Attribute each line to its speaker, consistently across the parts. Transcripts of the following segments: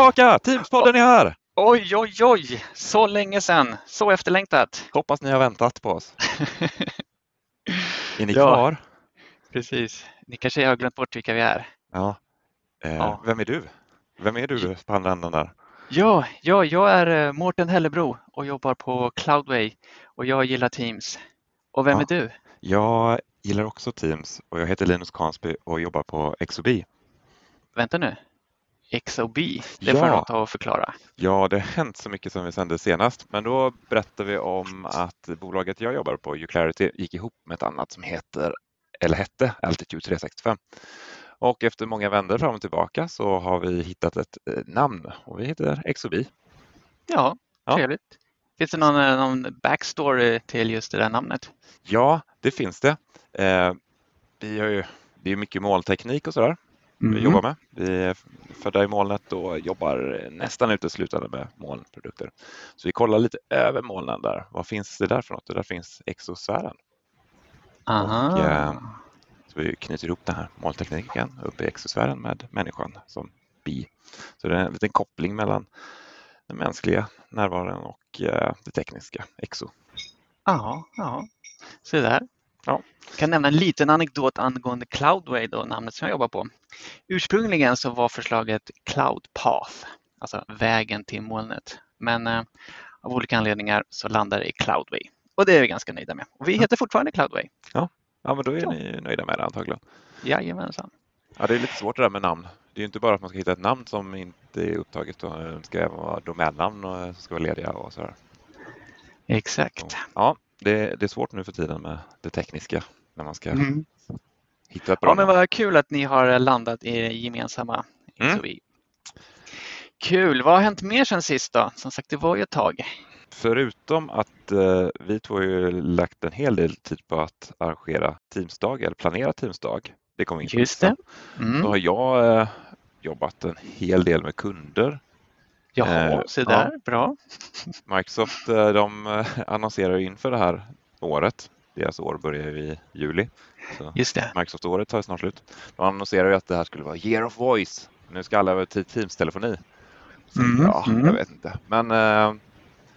Speaker 1: tillbaka! Teamspodden är här!
Speaker 2: Oj, oj, oj! Så länge sedan. Så efterlängtat.
Speaker 1: Hoppas ni har väntat på oss. Är ni
Speaker 2: Ja.
Speaker 1: kvar?
Speaker 2: Precis. Ni kanske har glömt bort vilka vi är.
Speaker 1: Ja. Eh,
Speaker 2: Ja.
Speaker 1: Vem är du? Vem är du på andra änden där?
Speaker 2: Ja, ja jag är eh, Mårten Hellebro och jobbar på Cloudway och jag gillar Teams. Och vem
Speaker 1: Ja.
Speaker 2: är du?
Speaker 1: Jag gillar också Teams och jag heter Linus Kansby och jobbar på XOB.
Speaker 2: Vänta nu. XOB, det får
Speaker 1: Ja.
Speaker 2: nog ta och förklara.
Speaker 1: Ja, det har hänt så mycket som vi sände senast, men då berättade vi om att bolaget jag jobbar på, Uclarity, gick ihop med ett annat som heter, eller hette, Altitude 365. Och efter många vändor fram och tillbaka så har vi hittat ett eh, namn och vi heter XOB.
Speaker 2: Ja,
Speaker 1: Ja.
Speaker 2: trevligt. Finns det någon, eh, någon backstory till just det där namnet?
Speaker 1: Ja, det finns det. Eh, vi har ju, det är mycket molnteknik och sådär
Speaker 2: Mm.
Speaker 1: vi jobbar med. Vi är födda i molnet och jobbar nästan uteslutande med molnprodukter. Så vi kollar lite över molnen där. Vad finns det där för något? Det där finns exosfären.
Speaker 2: Aha.
Speaker 1: Och, eh, Så vi knyter ihop den här molntekniken upp i exosfären med människan som bi. Så det är en liten koppling mellan den mänskliga närvaron och eh, det tekniska, exo.
Speaker 2: Ja, ja. Se där.
Speaker 1: Ja.
Speaker 2: Jag kan nämna en liten anekdot angående Cloudway, då, namnet som jag jobbar på. Ursprungligen så var förslaget Cloud Path, alltså vägen till molnet. Men eh, av olika anledningar så landade det i Cloudway. Och det är vi ganska nöjda med. Och vi heter fortfarande Cloudway.
Speaker 1: Ja, men då är
Speaker 2: Ja.
Speaker 1: ni nöjda med det antagligen.
Speaker 2: Jajamensan.
Speaker 1: Ja, det är lite svårt det där med namn. Det är ju inte bara att man ska hitta ett namn som inte är upptaget. Det ska även vara domännamn och som ska vara lediga och sådär.
Speaker 2: Exakt.
Speaker 1: Ja, det, det är svårt nu för tiden med det tekniska när man ska
Speaker 2: Mm.
Speaker 1: hitta ett bra
Speaker 2: Ja, men vad kul att ni har landat i det gemensamma
Speaker 1: Mm.
Speaker 2: Kul. Vad har hänt mer sen sist då? Som sagt, det var ju ett tag.
Speaker 1: Förutom att eh, vi två har ju lagt en hel del tid på att arrangera Teamsdag eller planera Teamsdag. Det kommer in på
Speaker 2: Just det. Mm.
Speaker 1: Så har jag eh, jobbat en hel del med kunder.
Speaker 2: Jaha,
Speaker 1: Eh,
Speaker 2: se där. Bra.
Speaker 1: Microsoft eh, de eh, annonserar inför det här året. Deras år börjar ju i juli. Så
Speaker 2: Just det.
Speaker 1: Microsoft-året tar snart slut. De annonserar ju att det här skulle vara year of voice. Nu ska alla över till Teams-telefoni.
Speaker 2: Mm,
Speaker 1: Ja,
Speaker 2: mm.
Speaker 1: jag vet inte. Men eh,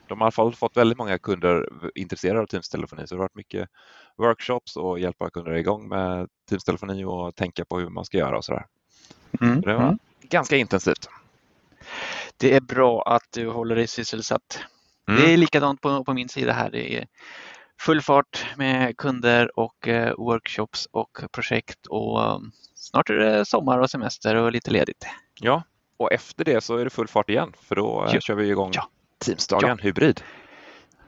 Speaker 1: de har i alla fall fått väldigt många kunder intresserade av Teams-telefoni. Så det har varit mycket workshops och hjälpa kunder igång med Teams-telefoni och tänka på hur man ska göra och sådär.
Speaker 2: Mm.
Speaker 1: Så det var
Speaker 2: Mm.
Speaker 1: ganska intensivt.
Speaker 2: Det är bra att du håller dig sysselsatt.
Speaker 1: Mm.
Speaker 2: Det är likadant på, på min sida här. Det är full fart med kunder och eh, workshops och projekt och um, snart är det sommar och semester och lite ledigt.
Speaker 1: Ja, och efter det så är det full fart igen för då eh,
Speaker 2: Ja.
Speaker 1: kör vi igång
Speaker 2: Ja.
Speaker 1: Teamsdagen hybrid.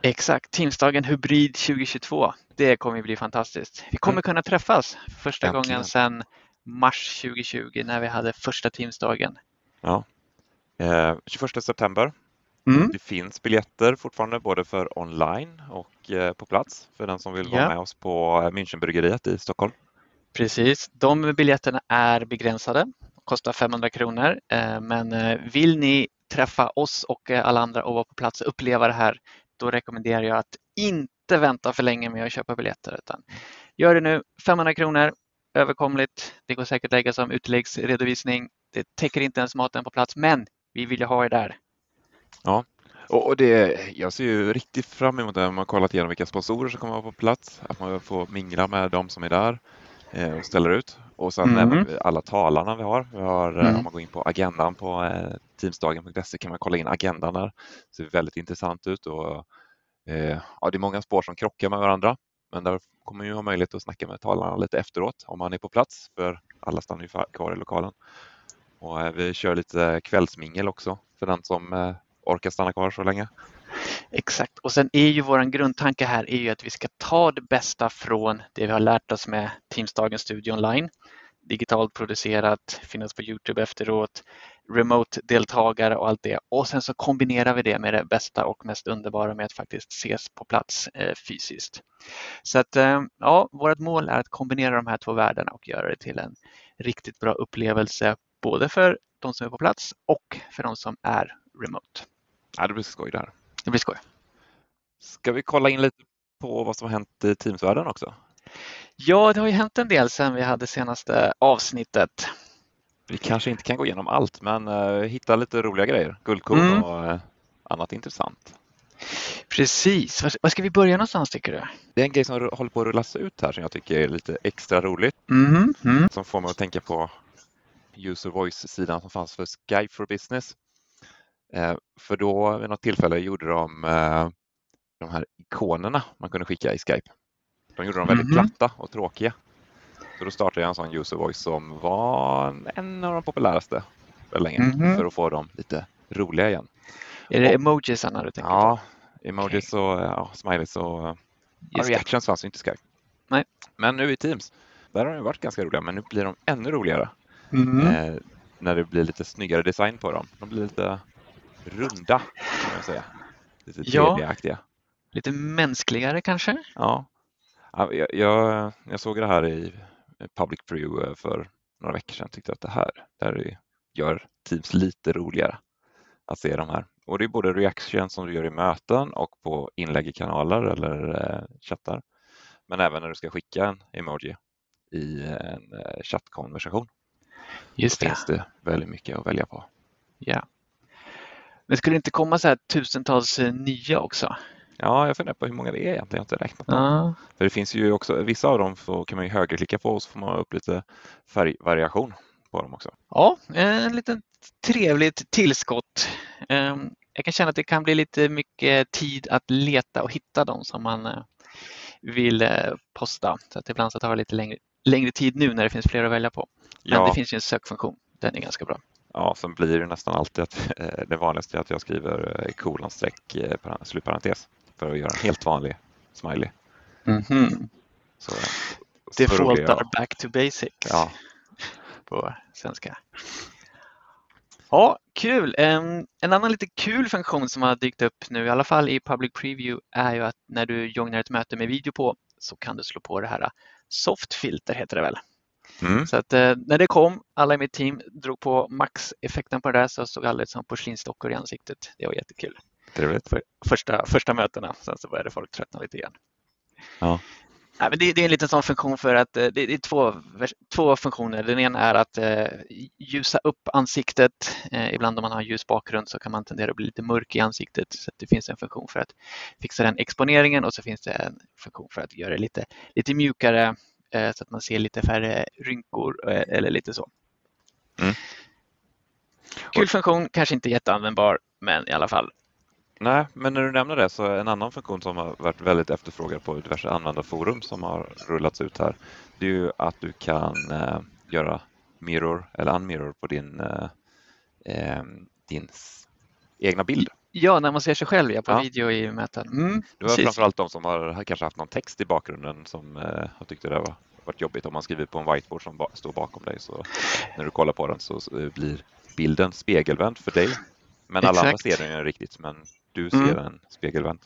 Speaker 2: Exakt, Teamsdagen Hybrid 2022. Det kommer bli fantastiskt. Vi kommer
Speaker 1: Mm.
Speaker 2: kunna träffas första
Speaker 1: Äntligen.
Speaker 2: gången sedan mars 2020 när vi hade första Teamsdagen.
Speaker 1: Eh, 21 september.
Speaker 2: Mm.
Speaker 1: Det finns biljetter fortfarande både för online och eh, på plats för den som vill vara
Speaker 2: Ja.
Speaker 1: med oss på eh, Münchenbryggeriet i Stockholm.
Speaker 2: Precis, de biljetterna är begränsade, kostar 500 kronor. Eh, Men eh, vill ni träffa oss och eh, alla andra och vara på plats och uppleva det här, då rekommenderar jag att inte vänta för länge med att köpa biljetter. Utan gör det nu, 500 kronor, överkomligt. Det går säkert lägga som utläggsredovisning. Det täcker inte ens maten på plats, men vi vill ju ha er där.
Speaker 1: Och och det, jag ser ju riktigt fram emot det. Man har kollat igenom vilka sponsorer som kommer vara på plats. Att man får mingla med de som är där eh, och ställer ut. Och sen
Speaker 2: Mm.
Speaker 1: alla talarna vi har. Vi har eh,
Speaker 2: Mm.
Speaker 1: Om man går in på agendan på eh, teamsdagen.se kan man kolla in agendan där. Det ser väldigt intressant ut. Och, eh, ja, det är många spår som krockar med varandra. Men där kommer man ju ha möjlighet att snacka med talarna lite efteråt om man är på plats. För alla stannar ju kvar i lokalen. Och eh, vi kör lite eh, kvällsmingel också för den som eh, orkar stanna kvar så länge.
Speaker 2: Exakt. Och sen är ju vår grundtanke här är ju att vi ska ta det bästa från det vi har lärt oss med Teamsdagens studio online. Digitalt producerat, finnas på Youtube efteråt, remote-deltagare och allt det. Och sen så kombinerar vi det med det bästa och mest underbara med att faktiskt ses på plats eh, fysiskt. Så att eh, ja, vårt mål är att kombinera de här två världarna och göra det till en riktigt bra upplevelse både för de som är på plats och för de som är remote.
Speaker 1: Ja, det blir skoj där.
Speaker 2: Det blir skoj.
Speaker 1: Ska vi kolla in lite på vad som har hänt i Teamsvärlden också?
Speaker 2: Ja, det har ju hänt en del sedan vi hade senaste avsnittet.
Speaker 1: Vi kanske inte kan gå igenom allt, men uh, hitta lite roliga grejer. Guldkorn mm. och uh, annat intressant.
Speaker 2: Precis. Var, ska vi börja någonstans tycker du?
Speaker 1: Det är en grej som håller på att rullas ut här som jag tycker är lite extra roligt.
Speaker 2: Mm. Mm.
Speaker 1: Som får mig att tänka på user voice-sidan som fanns för Skype for Business. Eh, för då vid något tillfälle gjorde de eh, de här ikonerna man kunde skicka i Skype. De gjorde dem väldigt mm. platta och tråkiga. Så då startade jag en sån user voice som var en av de populäraste länge mm. för att få dem lite roliga igen.
Speaker 2: Är det emojisarna du tänker
Speaker 1: ja, på? Emojis okay. och ja, smileys och ja, reactions fanns ju inte i Skype.
Speaker 2: Nej.
Speaker 1: Men nu i Teams, där har de varit ganska roliga men nu blir de ännu roligare.
Speaker 2: Mm.
Speaker 1: Eh, när det blir lite snyggare design på dem. De blir lite runda kan man säga. Lite 3D-aktiga. Ja,
Speaker 2: lite mänskligare kanske?
Speaker 1: Ja. Jag, jag, jag, såg det här i Public Preview eh, för några veckor sedan tyckte att det här, det här gör Teams lite roligare att se de här. Och det är både reaction som du gör i möten och på inlägg i kanaler eller eh, chattar. Men även när du ska skicka en emoji i en eh, chattkonversation.
Speaker 2: Just det.
Speaker 1: finns det väldigt mycket att välja på.
Speaker 2: Ja. Men skulle det inte komma så här tusentals eh, nya också?
Speaker 1: Ja, jag funderar på hur många det är egentligen. Jag har inte räknat
Speaker 2: dem.
Speaker 1: För det finns ju också, vissa av dem så kan man ju högerklicka på och så får man upp lite färgvariation på dem också.
Speaker 2: Ja, en liten trevligt tillskott. Ehm, jag kan känna att det kan bli lite mycket tid att leta och hitta dem som man eh, vill eh, posta. Så att ibland så tar det lite längre, längre tid nu när det finns fler att välja på. Men ja. det finns ju en sökfunktion. Den är ganska bra.
Speaker 1: Ja, sen blir det nästan alltid att det vanligaste är att jag skriver kolonstreck slutparentes för att göra en helt vanlig smiley.
Speaker 2: Mm -hmm. så, Defaultar back to basics
Speaker 1: ja.
Speaker 2: på svenska. Ja, kul. En, en annan lite kul funktion som har dykt upp nu, i alla fall i Public Preview, är ju att när du joinar ett möte med video på så kan du slå på det här softfilter heter det väl.
Speaker 1: Mm.
Speaker 2: Så att eh, när det kom, alla i mitt team drog på maxeffekten på det där så såg alla som porslinsdockor i ansiktet. Det var jättekul.
Speaker 1: Trevligt.
Speaker 2: För första, första mötena, sen så började folk tröttna lite igen.
Speaker 1: Ja.
Speaker 2: Nej, men det, det, är en liten sån funktion för att eh, det, är två, två funktioner. Den ena är att eh, ljusa upp ansiktet. Eh, ibland om man har ljus bakgrund så kan man tendera att bli lite mörk i ansiktet. Så det finns en funktion för att fixa den exponeringen och så finns det en funktion för att göra det lite, lite mjukare eh, så att man ser lite färre rynkor eh, eller lite så.
Speaker 1: Mm.
Speaker 2: Kul funktion, kanske inte jätteanvändbar, men i alla fall
Speaker 1: Nej, men när du nämner det så en annan funktion som har varit väldigt efterfrågad på diverse användarforum som har rullats ut här, det är ju att du kan eh, göra mirror eller unmirror på din, eh, eh din egna bild.
Speaker 2: Ja, när man ser sig själv ja, på ja. video i möten. Mm,
Speaker 1: det var framförallt de som har kanske haft någon text i bakgrunden som eh, har tyckt det var varit jobbigt om man skriver på en whiteboard som ba står bakom dig. Så när du kollar på den så blir bilden spegelvänd för dig. Men alla Exakt. andra ser den ju riktigt, men du ser mm. en spegelvänd.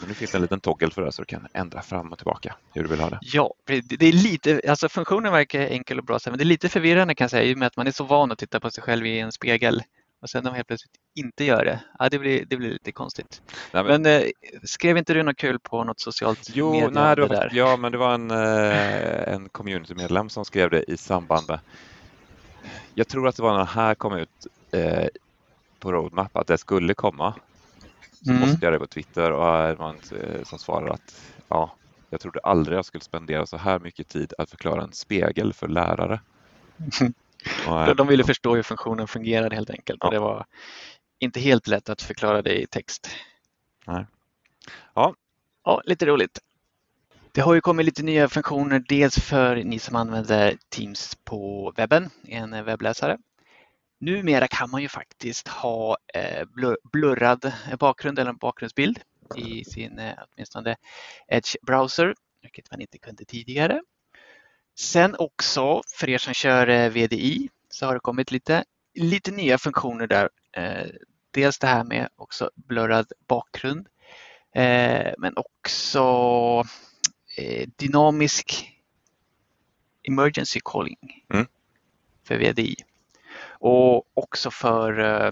Speaker 1: Men nu finns det en liten toggle för det så du kan ändra fram och tillbaka hur du vill ha det.
Speaker 2: Ja, det är lite, alltså funktionen verkar enkel och bra, men det är lite förvirrande kan jag säga i och med att man är så van att titta på sig själv i en spegel och sen de helt plötsligt inte gör det. Ja, det, blir, det blir lite konstigt. Nej, men, men eh, skrev inte du något kul på något socialt
Speaker 1: jo,
Speaker 2: medie?
Speaker 1: Nej, det var, där? Ja, men det var en, eh, en communitymedlem som skrev det i samband med jag tror att det var när det här kom ut eh, på Roadmap att det skulle komma så mm. postade jag det på Twitter och man eh, som svarar att ja, jag trodde aldrig jag skulle spendera så här mycket tid att förklara en spegel för lärare.
Speaker 2: och, de ville förstå hur funktionen fungerade helt enkelt ja. och det var inte helt lätt att förklara det i text.
Speaker 1: Nej. Ja.
Speaker 2: ja, lite roligt. Det har ju kommit lite nya funktioner, dels för ni som använder Teams på webben, en webbläsare, Numera kan man ju faktiskt ha eh, blurrad bakgrund eller en bakgrundsbild i sin eh, åtminstone Edge browser, vilket man inte kunde tidigare. Sen också för er som kör eh, VDI så har det kommit lite, lite nya funktioner där. Dels det här med också blurrad bakgrund men också dynamisk emergency calling
Speaker 1: mm.
Speaker 2: för VDI och också för eh,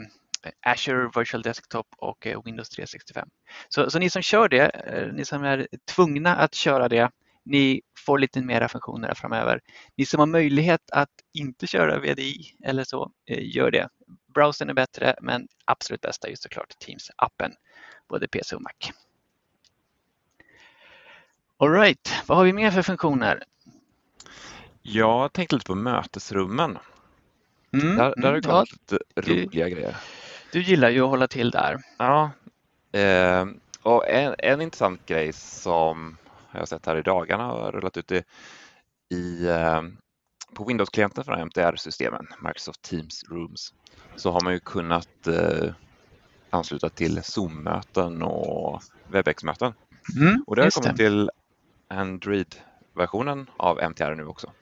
Speaker 2: Azure Virtual Desktop och eh, Windows 365. Så, så ni som kör det, eh, ni som är tvungna att köra det Ni får lite mera funktioner framöver. Ni som har möjlighet att inte köra VDI eller så, gör det. Browsern är bättre, men absolut bästa är ju såklart Teams-appen, både PC och Mac. Alright, vad har vi mer för funktioner?
Speaker 1: Jag tänkte lite på mötesrummen. Mm, där, där har det mm, kommit ja, lite roliga
Speaker 2: du,
Speaker 1: grejer.
Speaker 2: Du gillar ju att hålla till där.
Speaker 1: Ja, eh, och en, en intressant grej som jag har sett här i dagarna har rullat ut i, i eh, på Windows-klienten för MTR-systemen, Microsoft Teams Rooms, så har man ju kunnat eh, ansluta till Zoom-möten och WebEx-möten. Mm, och det har kommit det. till Android-versionen av MTR nu också.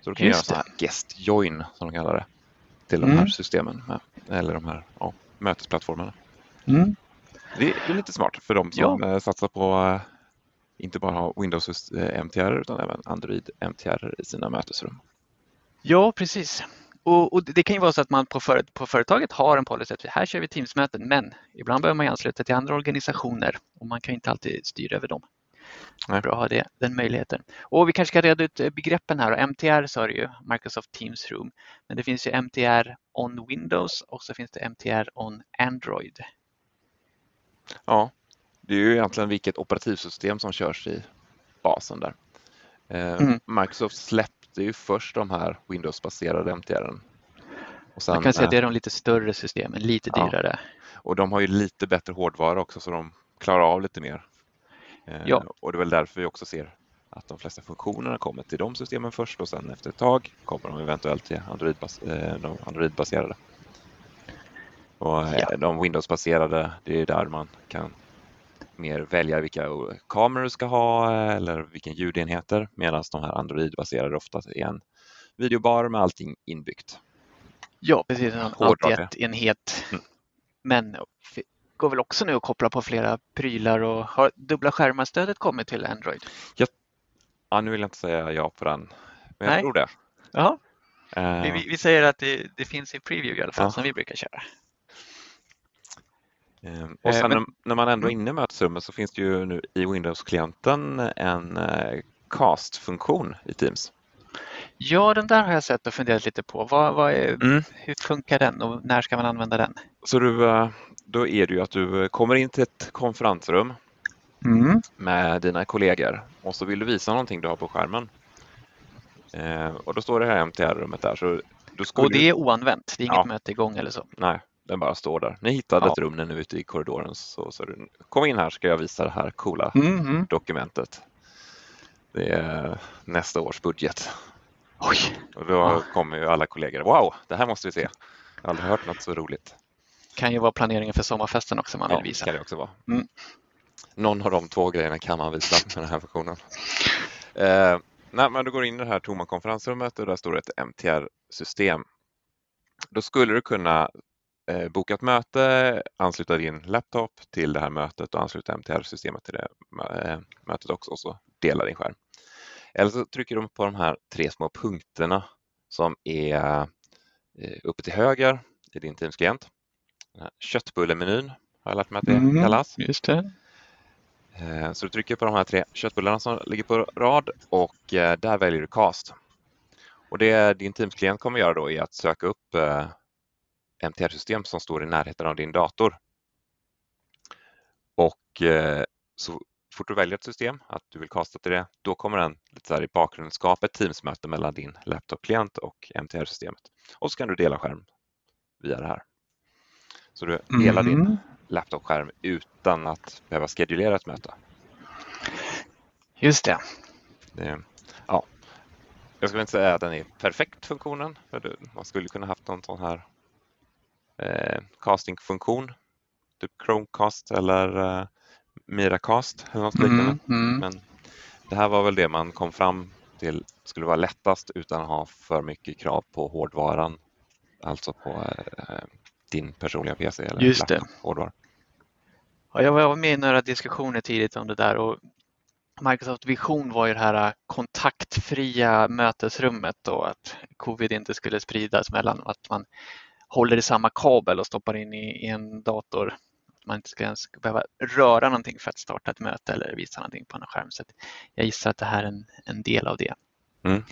Speaker 1: Så då kan just göra guest join som de kallar det till de här mm. systemen eller de här ja, mötesplattformarna. Mm. Det, är lite smart för de som ja. Eh, satsar på eh, inte bara ha Windows eh, MTR utan även Android MTR i sina mötesrum.
Speaker 2: Ja, precis. Och, och, Det kan ju vara så att man på, för, på företaget har en policy att här kör vi Teamsmöten, men ibland behöver man ansluta till andra organisationer och man kan inte alltid styra över dem. Nej. Bra att ha det, den möjligheten. Och vi kanske ska reda ut begreppen här. MTR sa du ju, Microsoft Teams Room. Men det finns ju MTR on Windows och så finns det MTR on Android.
Speaker 1: Ja, det är ju egentligen vilket operativsystem som körs i basen där. Eh, mm. Microsoft släppte ju först de här Windows-baserade MTR.
Speaker 2: Man kan säga att det är de lite större systemen, lite dyrare. Ja.
Speaker 1: Och de har ju lite bättre hårdvara också så de klarar av lite mer. Eh, ja. Och det är väl därför vi också ser att de flesta funktionerna kommer till de systemen först och sen efter ett tag kommer de eventuellt till Android-bas eh, de Android-baserade. Och ja. de Windows-baserade, det är där man kan mer välja vilka kameror du ska ha eller vilken ljudenheter medan de här Android-baserade ofta är en videobar med allting inbyggt.
Speaker 2: Ja, precis. En AT1-enhet. Mm. Men går väl också nu att koppla på flera prylar och har dubbla skärmar-stödet kommit till Android?
Speaker 1: Ja, ja, nu vill jag inte säga ja på den, men jag Nej. tror det.
Speaker 2: Jaha. Uh, vi, vi, säger att det, det, finns i preview i alla fall ja. som vi brukar köra.
Speaker 1: Ehm, och sen men, när man ändå är mm. inne i mötesrummet så finns det ju nu i Windows-klienten en eh, cast-funktion i Teams.
Speaker 2: Ja, den där har jag sett och funderat lite på. Vad, vad är, mm. Hur funkar den och när ska man använda den?
Speaker 1: Så du, eh, då är det ju att du kommer in till ett konferensrum mm. med dina kollegor och så vill du visa någonting du har på skärmen. Eh, och då står det här MTR-rummet där. Så
Speaker 2: då och det är oanvänt? Det är inget ja. möte igång eller så?
Speaker 1: Nej, den bara står där. Ni hittade ja. ett rum när ni är ute i korridoren så, så du, kom in här ska jag visa det här coola mm dokumentet. Det är nästa års budget.
Speaker 2: Oj.
Speaker 1: Och då oh. kommer ju alla kollegor. Wow, det här måste vi se. Jag har aldrig hört något så roligt.
Speaker 2: Kan ju vara planeringen för sommarfesten också man vill visa.
Speaker 1: Kan det också vara. Mm. Någon av de två grejerna kan man visa med den här funktionen. Eh, nej, men du går in i det här tomma konferensrummet och där står det ett MTR-system. Då skulle du kunna eh, boka ett möte, ansluta din laptop till det här mötet och ansluta MTR-systemet till det eh, mötet också och så dela din skärm. Eller så trycker du på de här tre små punkterna som är eh, uppe till höger i din Teams-klient. Köttbullemenyn har jag lärt mig att det mm, kallas.
Speaker 2: Just det.
Speaker 1: Eh, så du trycker på de här tre köttbullarna som ligger på rad och eh, där väljer du Cast. Och det din Teams-klient kommer göra då är att söka upp MTR-system som står i närheten av din dator. Och så fort du väljer ett system, att du vill kasta till det, då kommer den lite så i bakgrunden skapa ett Teams-möte mellan din laptop-klient och MTR-systemet. Och så kan du dela skärm via det här. Så du delar mm. din laptop-skärm utan att behöva skedulera ett möte.
Speaker 2: Just det.
Speaker 1: det ja. Jag skulle inte säga att den är perfekt funktionen. För man skulle kunna haft någon sån här eh, casting-funktion, typ Chromecast eller eh, Miracast eller något liknande. Mm, mm. Men det här var väl det man kom fram till skulle vara lättast utan att ha för mycket krav på hårdvaran. Alltså på eh, din personliga PC eller
Speaker 2: Just det. hårdvara. Ja, jag var med i några diskussioner tidigt om det där och Microsoft vision var ju det här kontaktfria mötesrummet och att covid inte skulle spridas mellan att man håller i samma kabel och stoppar in i, en dator man inte ska ens behöva röra någonting för att starta ett möte eller visa någonting på en skärm. Så jag gissar att det här är en, en del av det.
Speaker 1: Mm.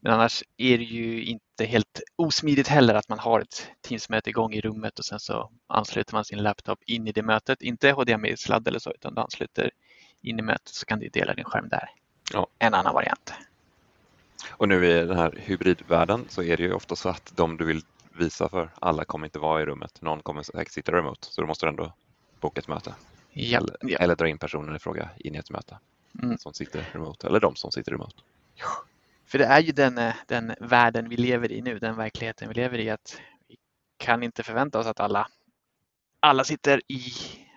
Speaker 2: Men annars är det ju inte helt osmidigt heller att man har ett Teams-möte igång i rummet och sen så ansluter man sin laptop in i det mötet. Inte HDMI-sladd eller så utan du ansluter in i mötet så kan du dela din skärm där.
Speaker 1: Ja.
Speaker 2: En annan variant.
Speaker 1: Och nu i den här hybridvärlden så är det ju ofta så att de du vill visa för, alla kommer inte vara i rummet. Någon kommer säkert sitta remote så du måste ändå boka ett möte.
Speaker 2: Ja,
Speaker 1: Eller,
Speaker 2: ja.
Speaker 1: eller dra in personen i fråga in i ett möte
Speaker 2: Mm.
Speaker 1: som sitter remote eller de som sitter remote.
Speaker 2: För det är ju den, eh, den världen vi lever i nu, den verkligheten vi lever i att vi kan inte förvänta oss att alla, alla sitter i,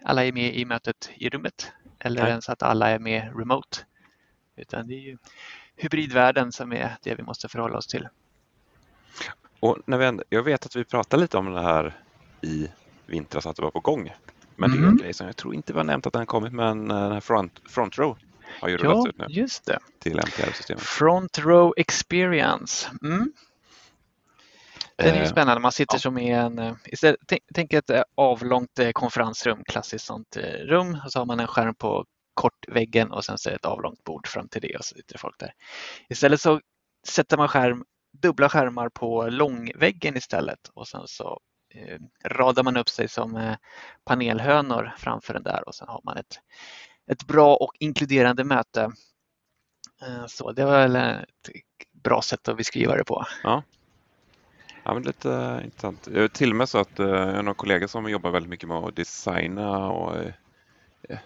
Speaker 2: alla är med i mötet i rummet eller
Speaker 1: Nej.
Speaker 2: ens att alla är med remote. Utan det är ju hybridvärlden som är det vi måste förhålla oss till.
Speaker 1: Och när vi ändå, jag vet att vi pratade lite om det här i vintras att det var på gång. Men det är en
Speaker 2: Mm.
Speaker 1: grej som jag tror inte var nämnt att den kommit men eh, den här front, front row har ju
Speaker 2: Ja,
Speaker 1: rullats ut nu
Speaker 2: just det.
Speaker 1: till MTR-systemet.
Speaker 2: Front row experience. Mm. Den är ju
Speaker 1: Eh,
Speaker 2: spännande. Man sitter
Speaker 1: ja.
Speaker 2: som i en, eh, istället, tänk, tänk ett eh, avlångt konferensrum, klassiskt sånt rum och så har man en skärm på kort väggen och sen så är det ett avlångt bord fram till det och så sitter folk där. Istället så sätter man skärm, dubbla skärmar på långväggen istället och sen så eh, radar man upp sig som eh, panelhönor framför den där och sen har man ett, ett bra och inkluderande möte. Eh, Så det var väl ett bra sätt att beskriva det på.
Speaker 1: Ja, men lite eh, intressant. Jag är till och med så att eh, jag har någon kollega som jobbar väldigt mycket med att designa och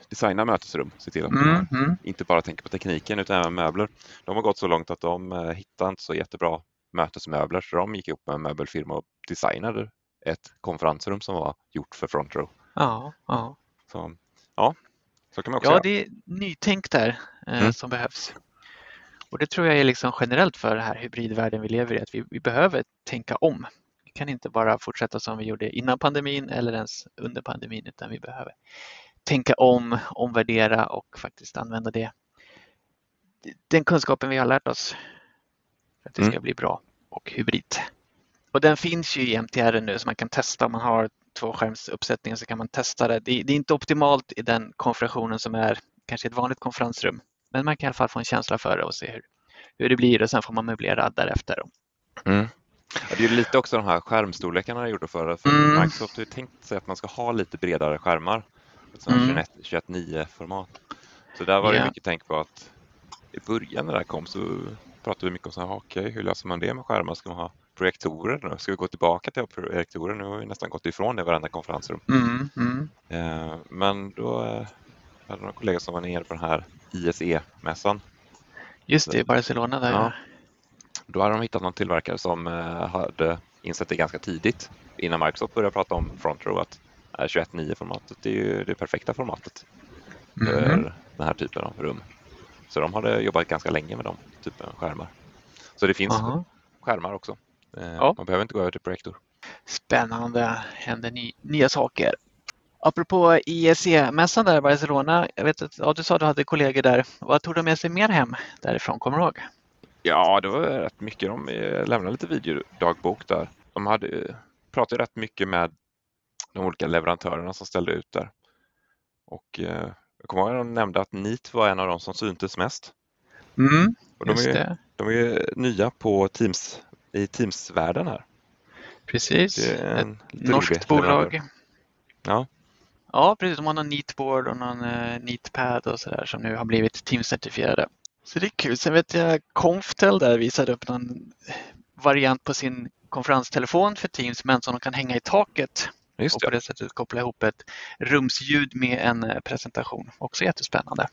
Speaker 1: designa mötesrum. Se till att
Speaker 2: Mm, mm.
Speaker 1: inte bara tänker på tekniken utan även möbler. De har gått så långt att de hittade inte så jättebra mötesmöbler så de gick ihop med en möbelfirma och designade ett konferensrum som var gjort för front row.
Speaker 2: Ja, ja.
Speaker 1: Så, ja, så kan man också
Speaker 2: ja,
Speaker 1: göra.
Speaker 2: det är nytänk där eh,
Speaker 1: Mm.
Speaker 2: som behövs. Och det tror jag är liksom generellt för den här hybridvärlden vi lever i, att vi, vi behöver tänka om. Vi kan inte bara fortsätta som vi gjorde innan pandemin eller ens under pandemin, utan vi behöver tänka om, omvärdera och faktiskt använda det. Den kunskapen vi har lärt oss för att det ska
Speaker 1: Mm.
Speaker 2: bli bra och hybrid. Och den finns ju i MTR nu så man kan testa om man har tvåskärmsuppsättningen så kan man testa det. det. Det är inte optimalt i den konfigurationen som är kanske ett vanligt konferensrum. Men man kan i alla fall få en känsla för det och se hur, hur det blir och sen får man möblera därefter.
Speaker 1: Mm. Ja, det är lite också de här skärmstorlekarna jag gjorde förra. För
Speaker 2: Mm.
Speaker 1: Microsoft har ju tänkt sig att man ska ha lite bredare skärmar.
Speaker 2: Mm.
Speaker 1: 21 21.9-format. Så där var det
Speaker 2: Ja.
Speaker 1: mycket tänk på att i början när det här kom så pratade vi mycket om så här, okej, hur löser man det med skärmar? Ska man ha projektorer nu? Ska vi gå tillbaka till projektorer? Nu har vi nästan gått ifrån det i varenda konferensrum.
Speaker 2: Mm, mm.
Speaker 1: Eh, men då eh, hade några kollegor som var nere på den här ISE-mässan.
Speaker 2: Just det, i Barcelona där.
Speaker 1: Ja. Då hade de hittat någon tillverkare som eh, hade insett det ganska tidigt innan Microsoft började prata om front row att eh, 21.9-formatet är ju det perfekta formatet för
Speaker 2: Mhm.
Speaker 1: den här typen av rum. Så de hade jobbat ganska länge med de typen av skärmar. Så det finns
Speaker 2: Aha.
Speaker 1: skärmar också. Eh,
Speaker 2: Ja.
Speaker 1: Man behöver inte gå över till projektor.
Speaker 2: Spännande, händer ny, nya saker. Apropå IEC-mässan där i Barcelona, jag vet att ja, du sa att du hade kollegor där. Vad tog de med sig mer hem därifrån? Kommer du ihåg?
Speaker 1: Ja, det var rätt mycket. De eh, lämnade lite videodagbok där. De hade eh, pratade rätt mycket med de olika leverantörerna som ställde ut där. Och eh, jag kommer ihåg att de nämnde att NIT var en av de som syntes mest.
Speaker 2: Mm,
Speaker 1: Och de, är,
Speaker 2: det.
Speaker 1: de är nya på Teams, i Teams-världen här.
Speaker 2: Precis. Ett norskt bolag.
Speaker 1: Ja.
Speaker 2: Ja, precis. De har någon Neatboard och någon uh, Neatpad och sådär som nu har blivit Teams-certifierade. Så det är kul. Sen vet jag Conftel där visade upp någon variant på sin konferenstelefon för Teams men som de kan hänga i taket
Speaker 1: Just
Speaker 2: och på
Speaker 1: det.
Speaker 2: sättet koppla ihop ett rumsljud med en eh, presentation. Också jättespännande.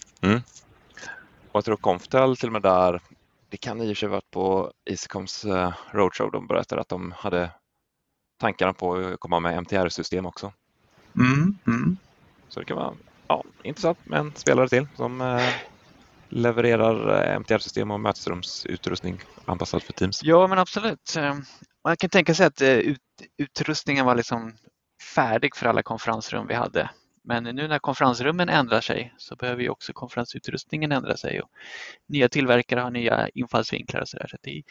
Speaker 1: Och jag tror Conftel till och med där, det kan i och för sig varit på Easycoms eh, roadshow, de berättade att de hade tankarna på att komma med MTR-system också.
Speaker 2: Mm, mm.
Speaker 1: Så det kan vara ja, intressant med en spelare till som eh, levererar eh, MTR-system och mötesrumsutrustning anpassad för Teams.
Speaker 2: Ja, men absolut. Man kan tänka sig att ut, utrustningen var liksom färdig för alla konferensrum vi hade. Men nu när konferensrummen ändrar sig så behöver ju också konferensutrustningen ändra sig. Och nya tillverkare har nya infallsvinklar och sådär. Så det är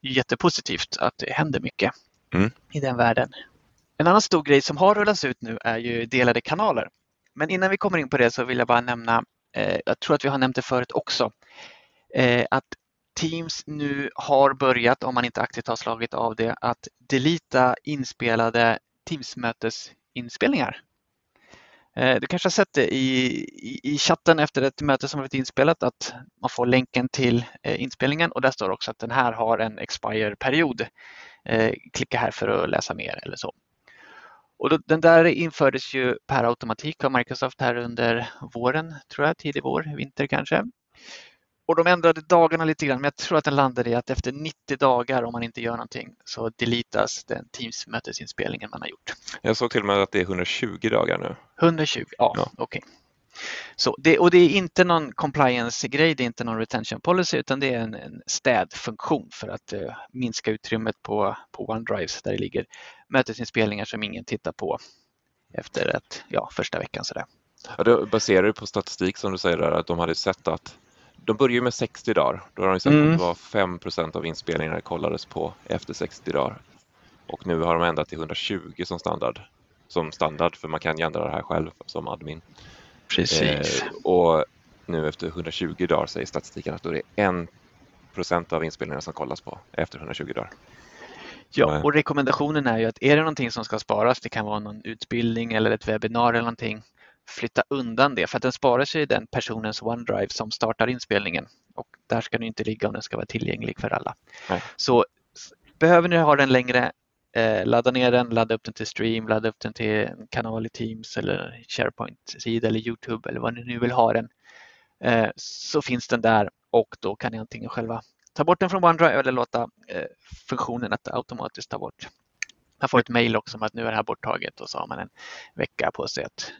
Speaker 2: jättepositivt att det händer mycket
Speaker 1: Mm.
Speaker 2: i den världen. En annan stor grej som har rullats ut nu är ju delade kanaler. Men innan vi kommer in på det så vill jag bara nämna, eh, jag tror att vi har nämnt det förut också, eh, att Teams nu har börjat, om man inte aktivt har slagit av det, att delita inspelade Teams-mötesinspelningar. Eh, du kanske har sett det i, i, i, chatten efter ett möte som varit inspelat att man får länken till eh, inspelningen och där står också att den här har en expire-period. Eh, klicka här för att läsa mer eller så. Och då, den där infördes ju per automatik av Microsoft här under våren, tror jag, tidig vår, vinter kanske. Och de ändrade dagarna lite grann, men jag tror att den landade i att efter 90 dagar om man inte gör någonting så deletas den Teams-mötesinspelningen man har gjort.
Speaker 1: Jag såg till och med att det är 120 dagar nu.
Speaker 2: 120, ja, ja. okej. Okay. Så det, och det är inte någon compliance-grej, det är inte någon retention policy utan det är en, en städfunktion för att uh, minska utrymmet på, på OneDrives där det ligger mötesinspelningar som ingen tittar på efter ett, ja, första veckan. Sådär.
Speaker 1: Ja, det baserar ju på statistik som du säger där, att de hade sett att de började med 60 dagar. Då har de sett mm. att det var 5% av inspelningarna kollades på efter 60 dagar. Och nu har de ändrat till 120 som standard. Som standard, för man kan ju ändra det här själv som admin.
Speaker 2: Precis. Eh,
Speaker 1: och nu efter 120 dagar säger statistiken att då är det 1 procent av inspelningarna som kollas på efter 120 dagar.
Speaker 2: Ja, och rekommendationen är ju att är det någonting som ska sparas, det kan vara någon utbildning eller ett webbinar eller någonting, flytta undan det för att den sparar sig i den personens OneDrive som startar inspelningen och där ska den inte ligga om den ska vara tillgänglig för alla. Nej. Så behöver ni ha den längre, eh, ladda ner den, ladda upp den till Stream, ladda upp den till en kanal i Teams eller SharePoint-sida eller Youtube eller vad ni nu vill ha den. Eh, så finns den där och då kan ni antingen själva ta bort den från OneDrive eller låta eh, funktionen att automatiskt ta bort. Man får ett mejl också om att nu är det här borttaget och så har man en vecka på sig att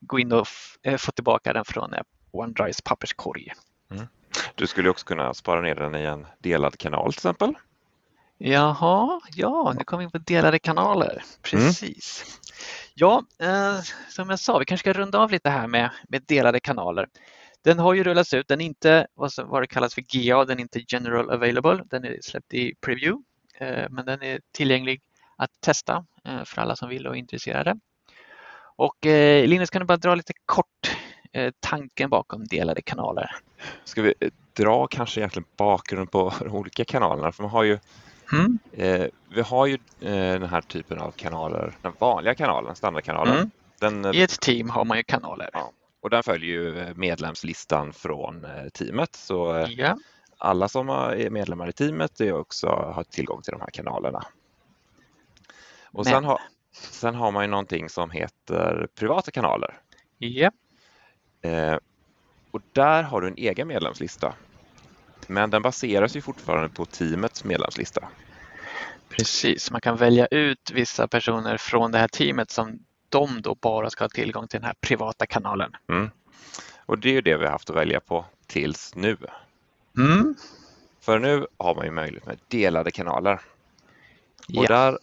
Speaker 2: gå in och eh, få tillbaka den från eh, OneDrives papperskorg. Mm.
Speaker 1: Du skulle också kunna spara ner den i en delad kanal till exempel?
Speaker 2: Jaha, ja, nu kommer vi in på delade kanaler. Precis. Mm. Ja, eh, som jag sa, vi kanske ska runda av lite här med, med delade kanaler. Den har ju rullats ut, den är inte vad, som, vad det kallas för GA, den är inte general available, den är släppt i preview, eh, men den är tillgänglig att testa eh, för alla som vill och är intresserade. Och eh, Linus, kan du bara dra lite kort eh, tanken bakom delade kanaler?
Speaker 1: Ska vi eh, dra kanske egentligen bakgrunden på de olika kanalerna? För man har ju, mm. eh, vi har ju eh, den här typen av kanaler, den vanliga kanalen, standardkanalen. Mm.
Speaker 2: Den, I ett team har man ju kanaler. Ja,
Speaker 1: och den följer ju eh, medlemslistan från teamet. Så ja. alla som är medlemmar i teamet är också, har tillgång till de här kanalerna. Och Men. sen har, Sen har man ju någonting som heter privata kanaler.
Speaker 2: Ja.
Speaker 1: Eh, och där har du en egen medlemslista. Men den baseras ju fortfarande på teamets medlemslista.
Speaker 2: Precis, man kan välja ut vissa personer från det här teamet som de då bara ska ha tillgång till den här privata kanalen.
Speaker 1: Mm. Och det är det vi har haft att välja på tills nu.
Speaker 2: Mm.
Speaker 1: För nu har man ju möjlighet med delade kanaler. Och ja. där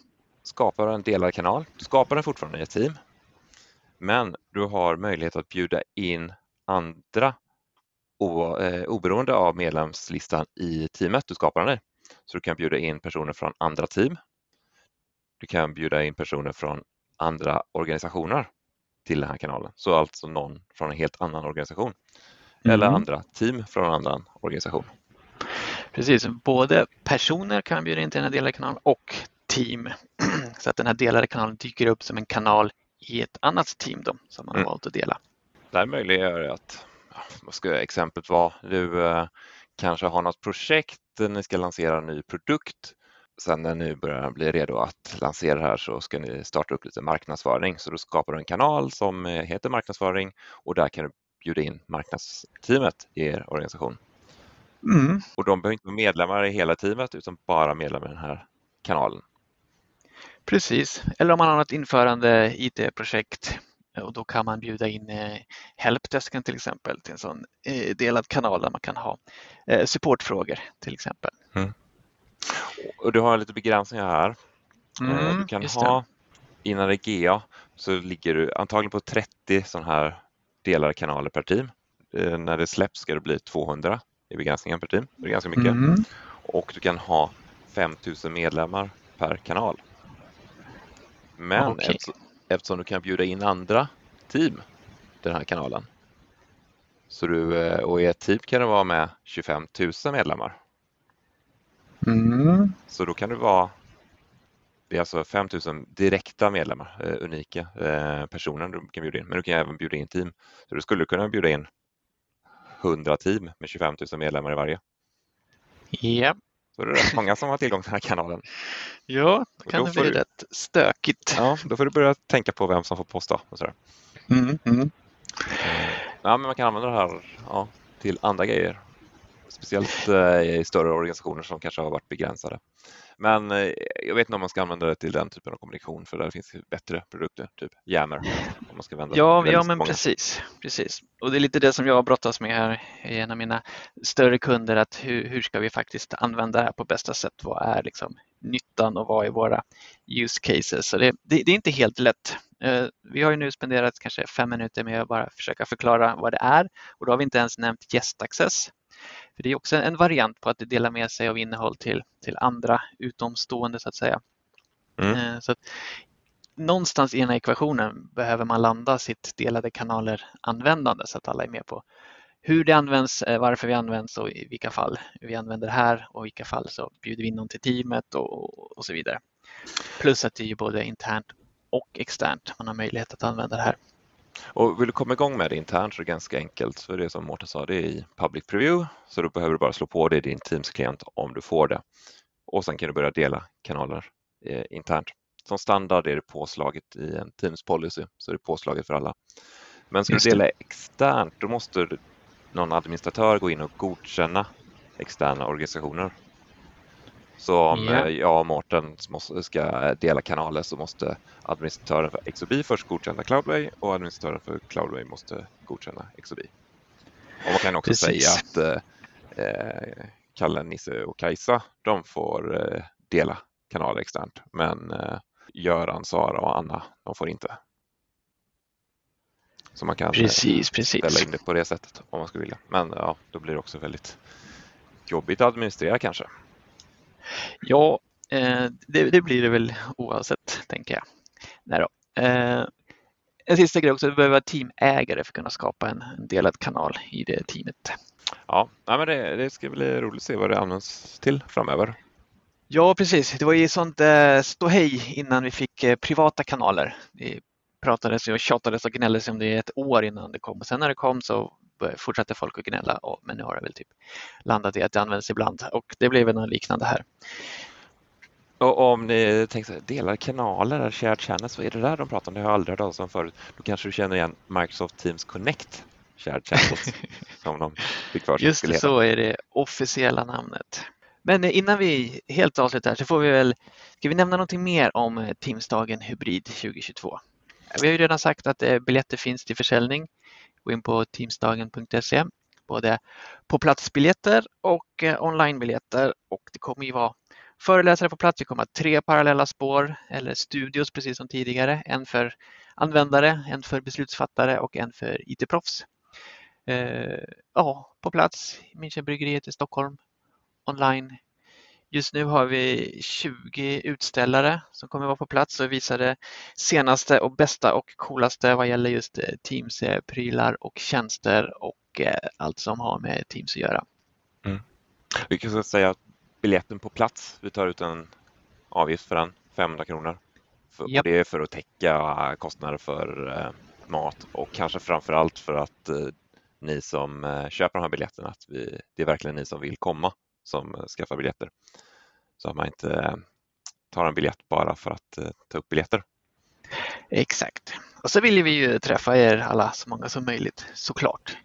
Speaker 1: skapar en delad kanal. Du skapar den fortfarande ett team, men du har möjlighet att bjuda in andra eh, oberoende av medlemslistan i teamet du skapar den i. Så du kan bjuda in personer från andra team. Du kan bjuda in personer från andra organisationer till den här kanalen. Så alltså någon från en helt annan organisation mm. eller andra team från en annan organisation.
Speaker 2: Precis, både personer kan bjuda in till den här delade kanalen och team så att den här delade kanalen dyker upp som en kanal i ett annat team då, som man har mm. valt att dela.
Speaker 1: Det här möjliggör att, vad ska exemplet vara, du eh, kanske har något projekt, ni ska lansera en ny produkt. Sen när ni börjar bli redo att lansera det här så ska ni starta upp lite marknadsföring. Så då skapar du en kanal som eh, heter marknadsföring och där kan du bjuda in marknadsteamet i er organisation.
Speaker 2: Mm.
Speaker 1: Och de behöver inte vara medlemmar i hela teamet utan bara medlemmar i den här kanalen.
Speaker 2: Precis, eller om man har något införande IT-projekt och då kan man bjuda in eh, helpdesken till exempel till en sån eh, delad kanal där man kan ha eh, supportfrågor till exempel.
Speaker 1: Mm. Och du har lite begränsningar här. Mm, du kan ha innan det är GA så ligger du antagligen på 30 sådana här delade kanaler per team. När det släpps ska det bli 200 i begränsningen per team. Det är ganska mycket. Mm. Och du kan ha 5000 medlemmar per kanal. Men
Speaker 2: Okej.
Speaker 1: eftersom, eftersom du kan bjuda in andra team till den här kanalen så du, eh, och i ett team kan det vara med 25 000 medlemmar.
Speaker 2: Mm.
Speaker 1: Så då kan det vara det är alltså 5 000 direkta medlemmar, eh, unika eh, personer du kan bjuda in. Men du kan även bjuda in team. Så du skulle kunna bjuda in 100 team med 25 000 medlemmar i varje.
Speaker 2: Ja,
Speaker 1: Det är rätt många som har tillgång till den här kanalen.
Speaker 2: ja då kan
Speaker 1: då
Speaker 2: det
Speaker 1: får
Speaker 2: bli
Speaker 1: du-
Speaker 2: rätt stökigt.
Speaker 1: Ja, då får du börja tänka på vem som får posta. Och sådär.
Speaker 2: Mm, mm.
Speaker 1: Eh, Ja, men man kan använda det här ja, till andra grejer. Speciellt eh, i större organisationer som kanske har varit begränsade. Men eh, jag vet inte om man ska använda det till den typen av kommunikation för där finns bättre produkter, typ Yammer. Om man ska vända
Speaker 2: Ja, ja men
Speaker 1: många.
Speaker 2: precis, precis. Och det är lite det som jag brottas med här i en av mina större kunder, att hur, hur ska vi faktiskt använda det här på bästa sätt? Vad är liksom nyttan och vad är våra use cases? Så det, det, det är inte helt lätt. Eh, Vi har ju nu spenderat kanske fem minuter med att bara försöka förklara vad det är och då har vi inte ens nämnt gästaccess. För det är också en variant på att dela med sig av innehåll till, till andra utomstående så att säga.
Speaker 1: Mm.
Speaker 2: Eh, Så att någonstans i den här ekvationen behöver man landa sitt delade kanaler-användande så att alla är med på hur det används, eh, varför vi används och i vilka fall vi använder det här och i vilka fall så bjuder vi in någon till teamet och, och så vidare. Plus att det är både internt och externt man har möjlighet att använda det här.
Speaker 1: Och vill du komma igång med det internt så är det ganska enkelt. Så det som Mårten sa, det är i public preview. Så då behöver du bara slå på det i din Teams-klient om du får det. Och sen kan du börja dela kanaler eh, internt. Som standard är det påslaget i en Teams policy, så det är påslaget för alla. Men ska du dela externt, då måste någon administratör gå in och godkänna externa organisationer. Så om eh, jag och Mårten ska dela kanaler så måste administratören för XOB först godkänna Cloudway och administratören för Cloudway måste godkänna XOB. Och man kan också
Speaker 2: Precis.
Speaker 1: säga att eh, eh, Kalle, Nisse och Kajsa, de får eh, dela kanaler externt. Men eh, Göran, Sara och Anna, de får inte. Så man kan eh,
Speaker 2: Precis,
Speaker 1: ställa
Speaker 2: precis.
Speaker 1: in det på det sättet om man skulle vilja. Men ja, då blir det också väldigt jobbigt att administrera kanske.
Speaker 2: Ja, eh, det, det blir det väl oavsett, tänker jag. Nej då. Eh, En sista grej också, vi behöver vara teamägare för att kunna skapa en, en delad kanal i det teamet.
Speaker 1: Ja, men det, det ska bli roligt att se vad det används till framöver.
Speaker 2: Ja, precis. Det var ju sånt eh, ståhej innan vi fick eh, privata kanaler. Det pratades och tjatades och gnälldes om det i ett år innan det kom. Och sen när det kom så fortsatte folk att gnälla. Och, men nu har det väl typ landat i att det används ibland och det blev något liknande här.
Speaker 1: Och om ni tänker delade kanaler, shared channels, vad är det där de pratar om? Det har jag aldrig hört talas om förut. Då kanske du känner igen Microsoft Teams Connect shared channels som de fick för sig
Speaker 2: Just det, så är det officiella namnet. Men eh, innan vi helt avslutar så får vi väl, ska vi nämna någonting mer om eh, Teamsdagen Hybrid 2022? Vi har ju redan sagt att eh, biljetter finns till försäljning. Gå in på teamsdagen.se, både på platsbiljetter och eh, onlinebiljetter och det kommer ju vara föreläsare på plats. Vi kommer ha tre parallella spår eller studios precis som tidigare. En för användare, en för beslutsfattare och en för IT-proffs. Eh, ja, på plats i Münchenbryggeriet i Stockholm, online. Just nu har vi 20 utställare som kommer vara på plats och visa det senaste och bästa och coolaste vad gäller just eh, Teams-prylar och tjänster och eh, allt som har med Teams att göra.
Speaker 1: Vi kan så säga att biljetten på plats, vi tar ut en avgift för den, 500 kronor. För, och
Speaker 2: Japp.
Speaker 1: det är för att täcka kostnader för eh, mat och kanske framför allt för att ni som köper de här biljetterna, att vi, det är verkligen ni som vill komma som eh, skaffar biljetter. Så att man inte eh, tar en biljett bara för att eh, ta upp biljetter.
Speaker 2: Exakt. Och så vill vi ju träffa er alla så många som möjligt såklart.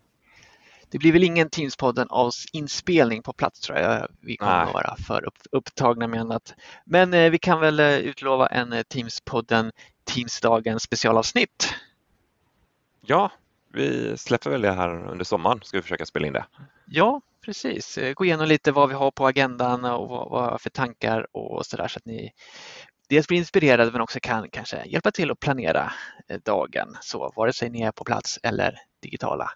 Speaker 2: Det blir väl ingen Teamspodden av inspelning på plats tror jag. Vi kommer
Speaker 1: Nej.
Speaker 2: att vara för upp, upptagna med annat. Men eh, vi kan väl utlova en Teamspodden Teamsdagen specialavsnitt.
Speaker 1: Ja, vi släpper väl det här under sommaren, ska vi försöka spela in det.
Speaker 2: Ja, precis. Eh, Gå igenom lite vad vi har på agendan och vad, vad för tankar och sådär så att ni dels blir inspirerade men också kan kanske hjälpa till att planera eh, dagen så vare sig ni är på plats eller digitala.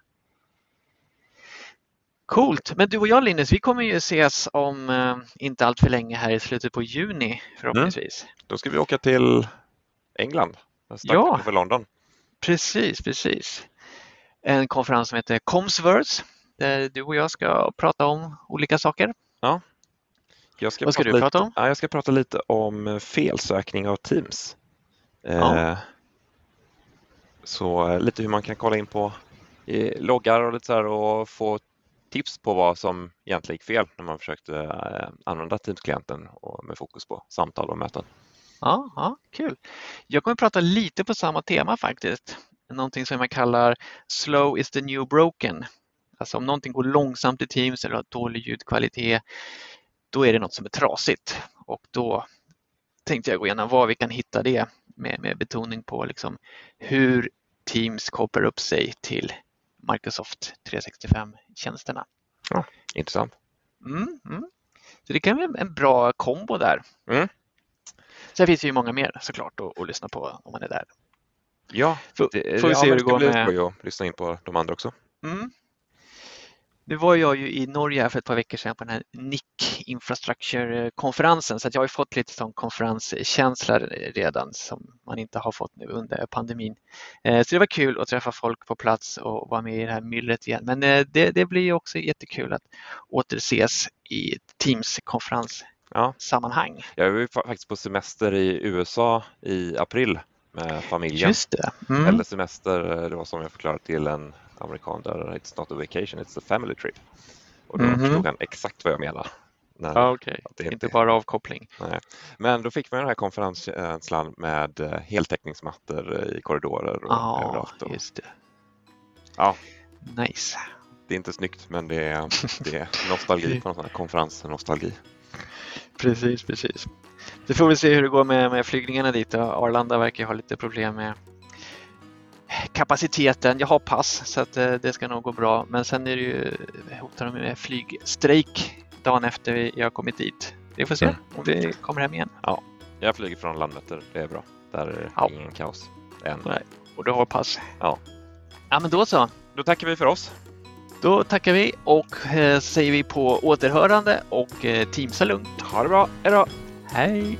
Speaker 2: Coolt! Men du och jag Linus, vi kommer ju ses om eh, inte allt för länge här i slutet på juni förhoppningsvis.
Speaker 1: Då ska vi åka till England. Strax
Speaker 2: Ja.
Speaker 1: för London.
Speaker 2: Precis, precis. En konferens som heter Comsverse där du och jag ska prata om olika saker.
Speaker 1: Jag ska
Speaker 2: Vad ska
Speaker 1: prata
Speaker 2: du
Speaker 1: lite,
Speaker 2: prata om?
Speaker 1: Ja, jag ska prata lite om eh, felsökning av Teams. Eh,
Speaker 2: Ja.
Speaker 1: Så eh, lite hur man kan kolla in på eh, loggar och lite så här och få tips på vad som egentligen gick fel när man försökte eh, använda Teams-klienten med fokus på samtal och möten.
Speaker 2: Ja, ja, kul. Jag kommer prata lite på samma tema faktiskt. Någonting som man kallar slow is the new broken. Alltså om någonting går långsamt i Teams eller har dålig ljudkvalitet, då är det något som är trasigt. Och då tänkte jag gå igenom var vi kan hitta det med, med betoning på liksom hur Teams kopplar upp sig till Microsoft 365-tjänsterna.
Speaker 1: Intressant.
Speaker 2: Mm, mm. Så det kan vara en bra kombo där.
Speaker 1: Mm.
Speaker 2: Sen finns det ju många mer såklart att, att lyssna på om man är där.
Speaker 1: Ja,
Speaker 2: Får,
Speaker 1: det,
Speaker 2: får vi
Speaker 1: ja,
Speaker 2: se
Speaker 1: men
Speaker 2: hur det går med...
Speaker 1: skoj att lyssna in på de andra också.
Speaker 2: Mm. Nu var jag ju i Norge här för ett par veckor sedan på den här NIC Infrastructure-konferensen så jag har ju fått lite sån konferenskänsla redan som man inte har fått nu under pandemin. Eh, Så det var kul att träffa folk på plats och vara med i det här myllret igen. Men eh, det, det blir ju också jättekul att återses i Teams-konferenssammanhang.
Speaker 1: Ja. Jag var faktiskt på semester i USA i april med familjen.
Speaker 2: Just det. Mm.
Speaker 1: Eller semester, eh, det var som jag förklarade till en amerikan där it's not a vacation, it's a family trip. Och då
Speaker 2: Mhm.
Speaker 1: förstod han exakt vad jag menar.
Speaker 2: Ja, okej.
Speaker 1: att det
Speaker 2: Inte bara avkoppling.
Speaker 1: Nej. Men då fick man den här konferenskänslan med eh, heltäckningsmattor eh, i korridorer och
Speaker 2: Ja,
Speaker 1: överallt. Och,
Speaker 2: just det.
Speaker 1: Ja.
Speaker 2: Nice.
Speaker 1: det är inte snyggt men det är, det är nostalgi på någon sån här konferens, nostalgi.
Speaker 2: Precis, precis. Så får vi se hur det går med, med flygningarna dit. då. Arlanda verkar ha lite problem med kapaciteten. Jag har pass så att eh, det ska nog gå bra. Men sen är det ju, hotar de med flygstrejk dagen efter vi- jag har kommit dit. Vi får se
Speaker 1: Mm.
Speaker 2: om vi kommer hem igen.
Speaker 1: Jag flyger från Landvetter, det är bra. Där är det
Speaker 2: Ja.
Speaker 1: ingen kaos. Än.
Speaker 2: Nej. Och du har pass.
Speaker 1: Ja.
Speaker 2: Ja, men då så.
Speaker 1: Då tackar vi för oss.
Speaker 2: Då tackar vi och eh, säger vi på återhörande och eh, teamsa lugnt.
Speaker 1: Ha det bra, hejdå!
Speaker 2: Hej!